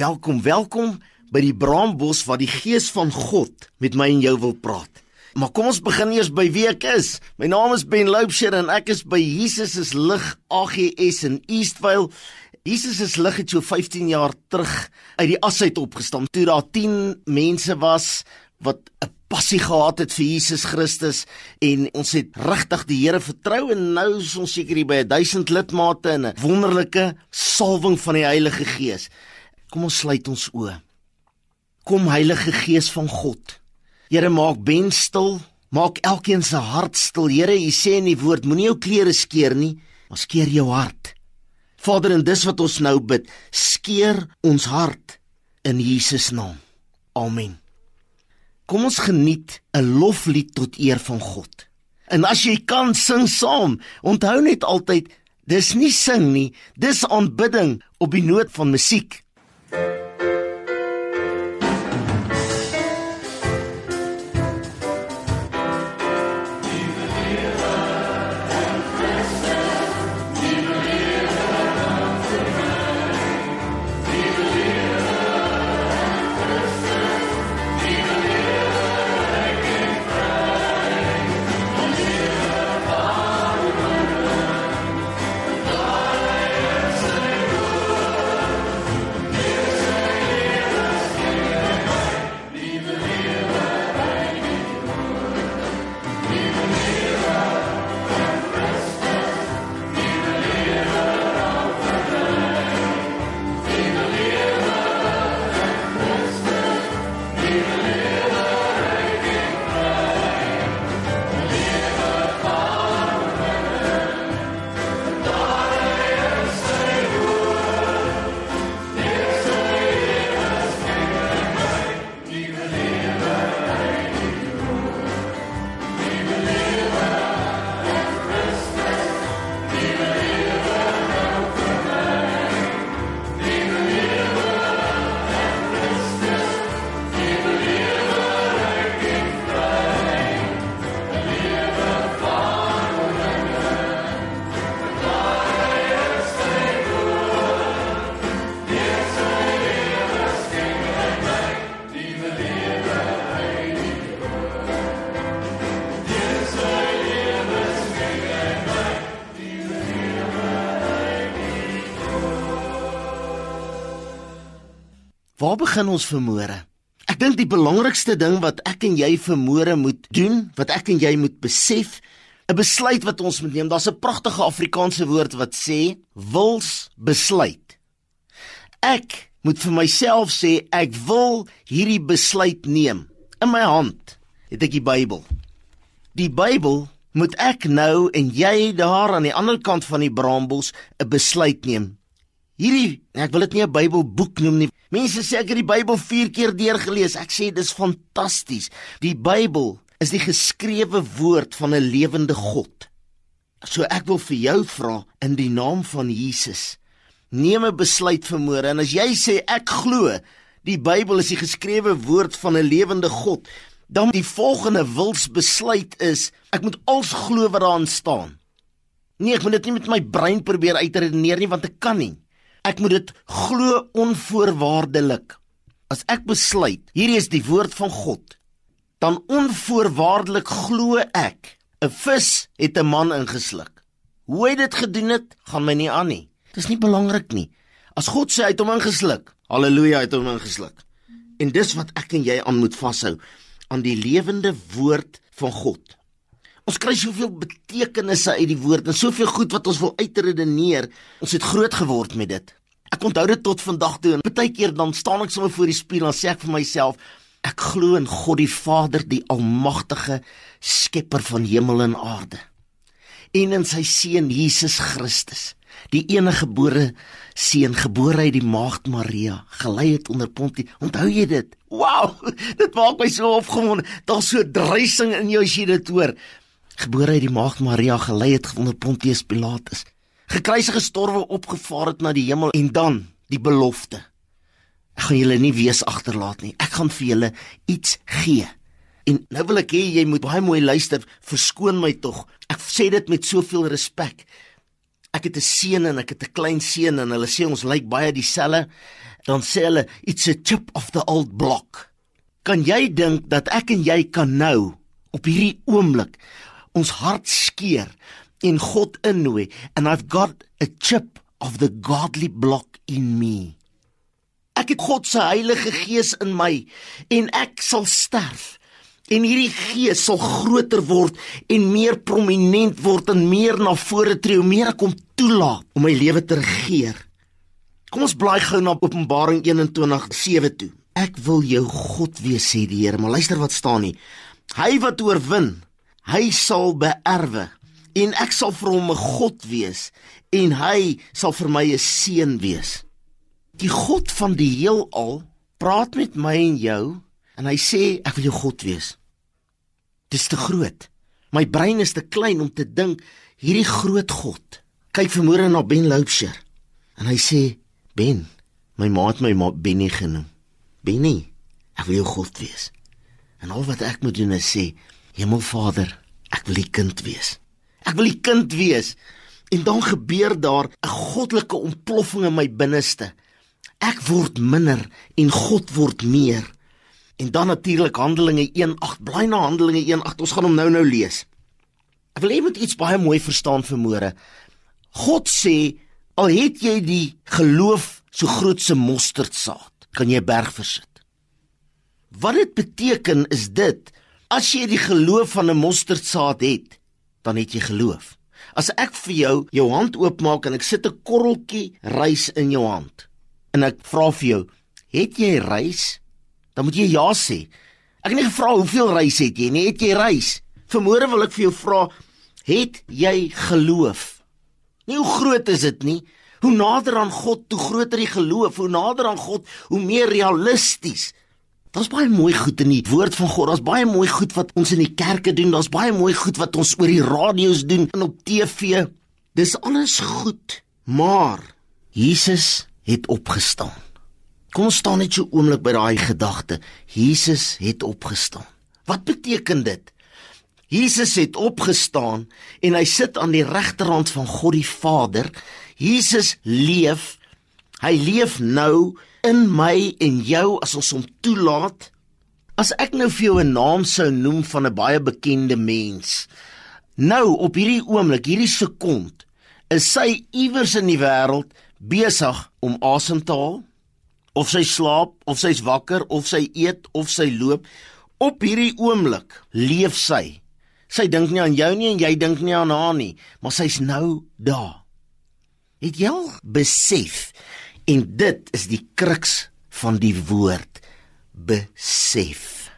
welkom. Welkom by die Braambos waar die Gees van God met my en jou wil praat. Maar kom ons begin eers by wie ek is. My naam is Ben Loubser en ek is by Jesus is lig AGS in Eastvale. Jesus is lig het so 15 jaar terug uit die as uit opgestaan. Toe daar 10 mense was wat 'n passie gehad het vir Jesus Christus en ons het regtig die Here vertrou en nou is ons seker hier by 1000 lidmate en 'n wonderlike salwing van die Heilige Gees. Kom ons sluit ons oë. Kom Heilige Gees van God. Here maak Ben stil, maak elkeen se hart stil. Here, U sê in die woord, moenie jou klere skeer nie, maar skeer jou hart. Vader, en dis wat ons nou bid, skeer ons hart in Jesus naam. Amen. Kom ons geniet 'n loflied tot eer van God. En as jy kan sing saam, onthou net altyd, dis nie sing nie, dis aanbidding op die noot van musiek. Thank you. Waar begin ons vermoere? Ek dink die belangrikste ding wat ek en jy vermoere moet doen, wat ek en jy moet besef, 'n besluit wat ons moet neem. Daar's 'n pragtige Afrikaanse woord wat sê wils besluit. Ek moet vir myself sê ek wil hierdie besluit neem. In my hand het ek die Bybel. Die Bybel moet ek nou en jy daar aan die ander kant van die braambos 'n besluit neem. Hierdie, ek wil dit nie 'n Bybelboek noem nie. Mense sê ek het die Bybel 4 keer deurgelees. Ek sê dis fantasties. Die Bybel is die geskrewe woord van 'n lewende God. So ek wil vir jou vra in die naam van Jesus. Neem 'n besluit vanmôre en as jy sê ek glo die Bybel is die geskrewe woord van 'n lewende God, dan die volgende wilsbesluit is ek moet als glo wat daarin staan. Nee, ek moet dit nie met my brein probeer uitredeneer nie want ek kan nie. Ek moet dit glo onvoorwaardelik. As ek besluit, hierdie is die woord van God, dan onvoorwaardelik glo ek, 'n vis het 'n man ingesluk. Hoe hy dit gedoen het, gaan my nie aan nie. Dis nie belangrik nie. As God sê hy het hom ingesluk, haleluja, hy het hom ingesluk. En dis wat ek en jy aan moet vashou aan die lewende woord van God. Ons kry soveel betekenisse uit die woord en soveel goed wat ons wil uitredeneer. Ons het groot geword met dit. Ek onthou dit tot vandag toe en baie keer dan staan ek sommer voor die spieël en sê ek vir myself, ek glo in God die Vader, die almagtige skepper van hemel en aarde. En in sy seun Jesus Christus, die enige gebore seun gebore uit die maagd Maria, gelei het onder Pontius. Onthou jy dit? Wow, dit maak my so opgewonde. Daar's so dreising in jou as jy dit hoor gebore uit die maagd Maria gelei het onder Pontius Pilatus. Gekruisig gestorwe opgevaar het na die hemel en dan die belofte. Ek gaan julle nie wees agterlaat nie. Ek gaan vir julle iets gee. En nou wil ek hê jy moet baie mooi luister. Verskoon my tog. Ek sê dit met soveel respek. Ek het 'n seun en ek het 'n klein seun en hulle sê ons lyk baie dieselfde. Dan sê hulle it's a chip of the old block. Kan jy dink dat ek en jy kan nou op hierdie oomblik ons hart skeer en God innooi and I've got a chip of the godly block in me. Ek het God se Heilige Gees in my en ek sal sterf. En hierdie gees sal groter word en meer prominent word en meer na vore tree, hoe meer ek hom toelaat om my lewe te regeer. Kom ons blaai gou na Openbaring 21:7 toe. Ek wil jou God wees sê die Here, maar luister wat staan nie. Hy wat oorwin, hy sal beerwe en ek sal vir hom 'n God wees en hy sal vir my 'n seun wees. Die God van die heelal praat met my en jou en hy sê ek wil jou God wees. Dis te groot. My brein is te klein om te dink hierdie groot God. Kyk vermoere na Ben Loubser en hy sê Ben, my ma het my ma Benny genoem. Benny, ek wil jou God wees. En al wat ek moet doen is sê, Hemelvader, ek wil u kind wees. Ek wil u kind wees. En dan gebeur daar 'n goddelike ontploffing in my binneste. Ek word minder en God word meer. En dan natuurlik Handelinge 1:8, bly na Handelinge 1:8. Ons gaan hom nou-nou lees. Ek wil hê jy moet iets baie mooi verstaan vermoere. God sê, al het jy die geloof so groot so mosterdsaad, kan jy 'n berg versit. Wat dit beteken is dit, as jy die geloof van 'n mosterdsaad het, dan het jy geloof. As ek vir jou jou hand oopmaak en ek sit 'n korreltjie rys in jou hand en ek vra vir jou, "Het jy rys?" Dan moet jy ja sê. Ek het nie gevra hoeveel rys het jy nie, het jy rys? Vermoere wil ek vir jou vra, het jy geloof? Nie hoe groot is dit nie? Hoe nader aan God, hoe groter die geloof, hoe nader aan God, hoe meer realisties Daar's baie mooi goed in die woord van God. Daar's baie mooi goed wat ons in die kerke doen. Daar's baie mooi goed wat ons oor die radio's doen en op TV. Dis alles goed, maar Jesus het opgestaan. Kom ons staan net so oomblik by daai gedagte. Jesus het opgestaan. Wat beteken dit? Jesus het opgestaan en hy sit aan die regterhand van God die Vader. Jesus leef. Hy leef nou in my en jou as ons hom toelaat. As ek nou vir jou 'n naam sou noem van 'n baie bekende mens. Nou op hierdie oomblik, hierdie sekond, is sy iewers in die wêreld besig om asem te haal of sy slaap of sy's wakker of sy eet of sy loop op hierdie oomblik leef sy sy dink nie aan jou nie en jy dink nie aan haar nie maar sy's nou daar het jy al besef En dit is die kruks van die woord besef.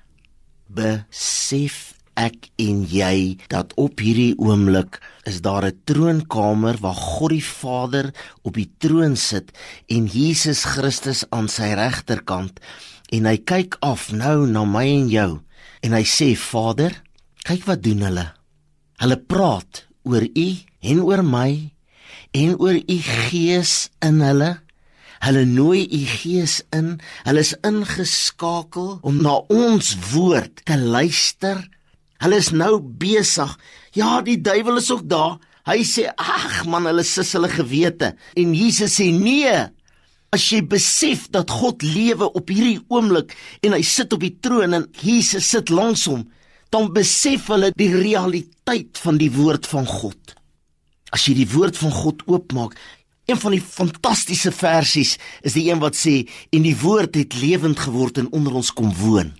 Besef ek en jy dat op hierdie oomblik is daar 'n troonkamer waar God die Vader op die troon sit en Jesus Christus aan sy regterkant en hy kyk af nou na my en jou en hy sê Vader, kyk wat doen hulle. Hulle praat oor U en oor my en oor U Gees in hulle Hulle nooi u gees in. Hulle is ingeskakel om na ons woord te luister. Hulle is nou besig. Ja, die duiwel is ook daar. Hy sê: "Ag man, hulle sis hulle gewete." En Jesus sê: "Nee. As jy besef dat God lewe op hierdie oomblik en hy sit op die troon en Jesus sit langs hom, dan besef hulle die realiteit van die woord van God." As jy die woord van God oopmaak, Een van die fantastiese versies is die een wat sê en die woord het lewend geword en onder ons kom woon.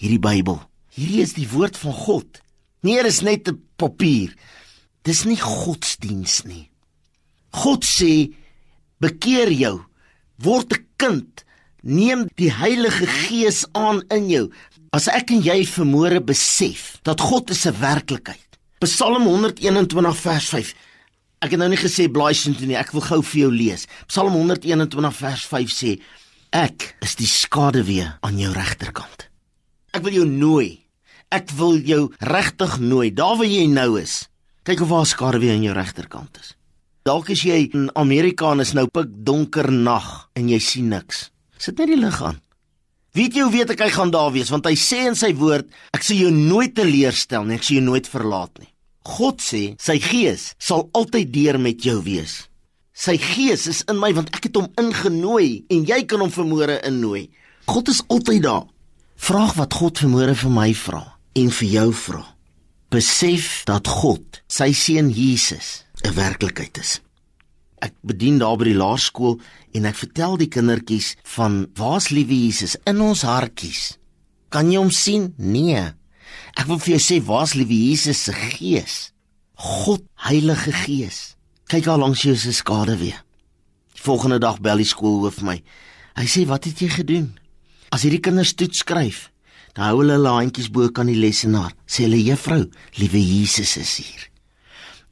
Hierdie Bybel. Hierdie is die woord van God. Nie is net 'n papier. Dis nie godsdiens nie. God sê bekeer jou, word 'n kind, neem die Heilige Gees aan in jou. As ek en jy vermoere besef dat God is 'n werklikheid. Psalm 121 vers 5 Ek het nou nie gesê blaai sien toe nie, ek wil gou vir jou lees. Psalm 121 vers 5 sê: Ek is die skaduwee aan jou regterkant. Ek wil jou nooi. Ek wil jou regtig nooi daar waar jy nou is. Kyk of daar skaduwee aan jou regterkant is. Dalk is jy in Amerika en is nou pik donker nag en jy sien niks. Sit net die lig aan. Weet jy hoe weet ek hy gaan daar wees want hy sê in sy woord ek sal jou nooit teleurstel nie, ek sal jou nooit verlaat nie. God sê sy gees sal altyd deur met jou wees. Sy gees is in my want ek het hom ingenooi en jy kan hom vermoere innooi. God is altyd daar. Vraag wat God vermoere vir my vra en vir jou vra. Besef dat God, sy seun Jesus, 'n werklikheid is. Ek bedien daar by die laerskool en ek vertel die kindertjies van waar's liewe Jesus in ons hartjies. Kan jy hom sien? Nee. Ek wil vir jou sê waar's liewe Jesus se gees? God, Heilige Gees. Kyk al langs jou se skade weer. Die volgende dag bel die skoolhoof my. Hy sê, "Wat het jy gedoen?" As hierdie kinders toets skryf, dan hou hulle hulle handjies bo kan die lesenaar. Sê hulle, "Juffrou, liewe Jesus is hier."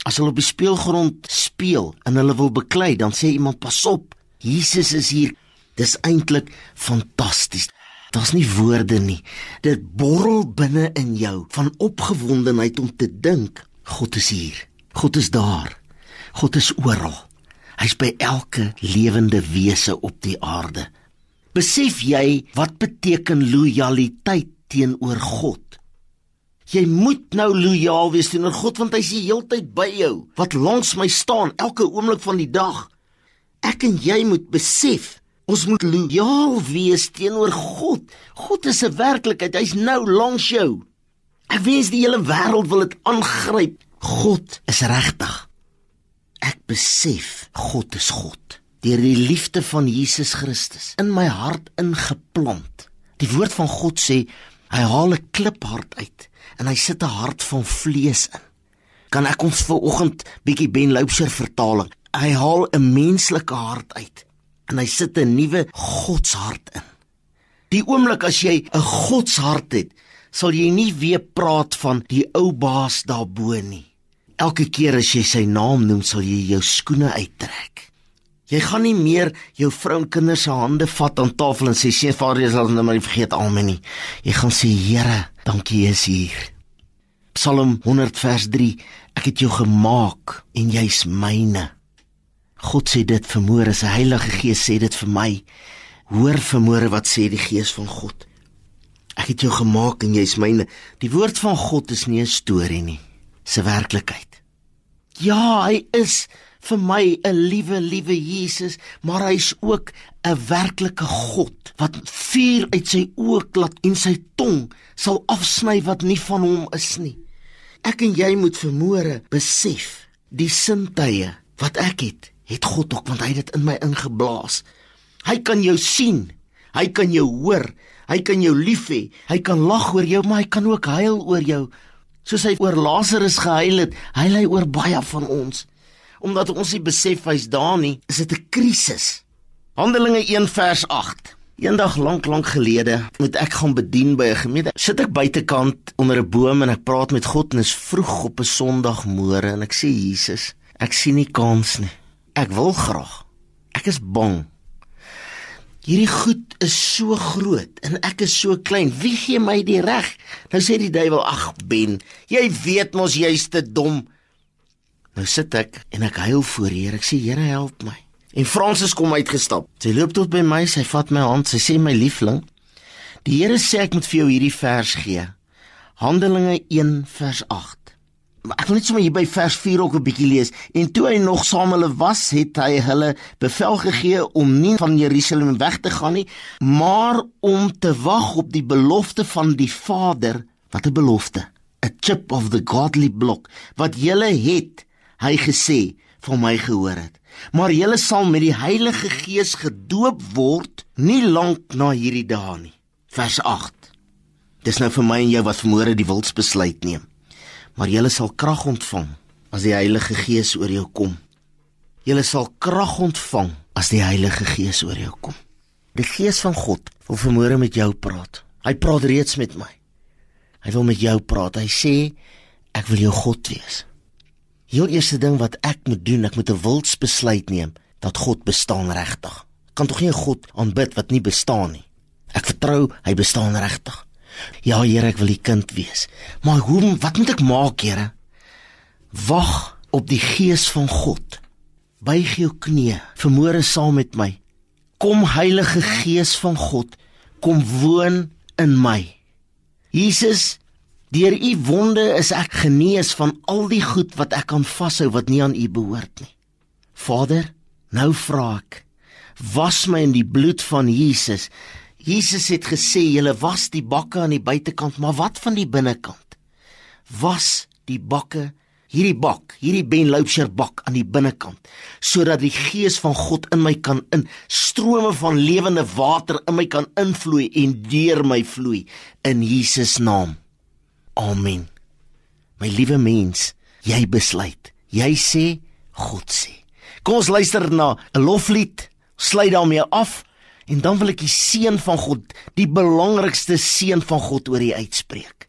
As hulle op die speelgrond speel en hulle wil beklei, dan sê iemand, "Pas op, Jesus is hier." Dis eintlik fantasties. Daar's nie woorde nie. Dit borrel binne in jou van opgewondenheid om te dink God is hier. God is daar. God is oral. Hy's by elke lewende wese op die aarde. Besef jy wat beteken lojaliteit teenoor God? Jy moet nou lojaal wees teenoor God want hy's die heeltyd by jou, wat langs my staan elke oomblik van die dag. Ek en jy moet besef Ons moet lojaal wees teenoor God. God is 'n werklikheid. Hy's nou langs jou. Ek wens die hele wêreld wil dit aangryp God is regtig. Ek besef God is God deur die liefde van Jesus Christus in my hart ingeplant. Die woord van God sê hy haal 'n kliphart uit en hy sit 'n hart van vlees in. Kan ek ons vir oggend bietjie Ben Loubser vertaling? Hy haal 'n menslike hart uit en hy sit 'n nuwe godshart in. Die oomblik as jy 'n godshart het, sal jy nie weer praat van die ou baas daarbo nie. Elke keer as jy sy naam noem, sal jy jou skoene uittrek. Jy gaan nie meer jou vrou en kinders se hande vat aan tafel en sê sien Vader, jy sal nou maar vergeet almal nie. Jy gaan sê Here, dankie jy is hier. Psalm 100 vers 3. Ek het jou gemaak en jy's myne. God sê dit vermoere, sy Heilige Gees sê dit vir my. Hoor vermoere wat sê die Gees van God. Ek het jou gemaak en jy's myne. Die woord van God is nie 'n storie nie, se werklikheid. Ja, hy is vir my 'n liewe, liewe Jesus, maar hy's ook 'n werklike God wat vuur uit sy oë laat en sy tong sal afsny wat nie van hom is nie. Ek en jy moet vermoere besef die sintuie wat ek het, het God ook want hy het dit in my ingeblaas. Hy kan jou sien. Hy kan jou hoor. Hy kan jou lief hê. Hy kan lag oor jou, maar hy kan ook huil oor jou. Soos hy oor Lazarus gehuil het, huil hy oor baie van ons. Omdat ons nie besef hy's daar nie, is dit 'n krisis. Handelinge 1 vers 8. Eendag lank lank gelede moet ek gaan bedien by 'n gemeente. Sit ek buitekant onder 'n boom en ek praat met God en is vroeg op 'n Sondagmôre en ek sê Jesus, ek sien nie kans nie. Ek wil graag. Ek is bang Hierdie goed is so groot en ek is so klein. Wie gee my die reg? Nou sê die duiwel: "Ag Ben, jy weet mos jy's te dom." Nou sit ek en ek huil voor die Here. Ek sê: "Here, help my." En Fransis kom uitgestap. Sy loop tot by my, sy vat my hand, sy sê: "My liefling, die Here sê ek moet vir jou hierdie vers gee. Handelinge 1 vers 8 ek wil net sommer hier by vers 4 ook 'n bietjie lees. En toe hy nog saam hulle was, het hy hulle bevel gegee om nie van Jerusalem weg te gaan nie, maar om te wag op die belofte van die Vader. Wat 'n belofte? A chip of the godly block wat julle het, hy gesê, van my gehoor het. Maar julle sal met die Heilige Gees gedoop word nie lank na hierdie dae nie. Vers 8. Dis nou vir my en jou wat vermoere die wilsbesluit neem maar jy sal krag ontvang as die Heilige Gees oor jou kom. Jy sal krag ontvang as die Heilige Gees oor jou kom. Die Gees van God wil vanmôre met jou praat. Hy praat reeds met my. Hy wil met jou praat. Hy sê ek wil jou God wees. Heel eerste ding wat ek moet doen, ek moet 'n wilsbesluit neem dat God bestaan regtig. Kan tog nie 'n God aanbid wat nie bestaan nie. Ek vertrou hy bestaan regtig. Ja, Here, ek wil u kind wees. Maar hoe wat moet ek maak, Here? Wag op die gees van God. Buig jou knie, vermoere saam met my. Kom Heilige Gees van God, kom woon in my. Jesus, deur u wonde is ek genees van al die goed wat ek kan vashou wat nie aan u behoort nie. Vader, Nou vra ek, was my in die bloed van Jesus. Jesus het gesê julle was die bakke aan die buitekant, maar wat van die binnekant? Was die bakke hierdie bak, hierdie Ben Loubser bak aan die binnekant, sodat die gees van God in my kan in strome van lewende water in my kan invloei en deur my vloei in Jesus naam. Amen. My liewe mens, jy besluit. Jy sê God sê. Kom ons luister na 'n loflied, sluit daarmee af en dan wil ek die seën van God, die belangrikste seën van God oor u uitspreek.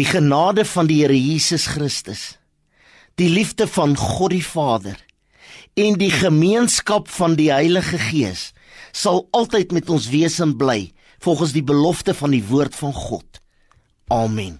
Die genade van die Here Jesus Christus, die liefde van God die Vader en die gemeenskap van die Heilige Gees sal altyd met ons wees en bly volgens die belofte van die woord van God. Amen.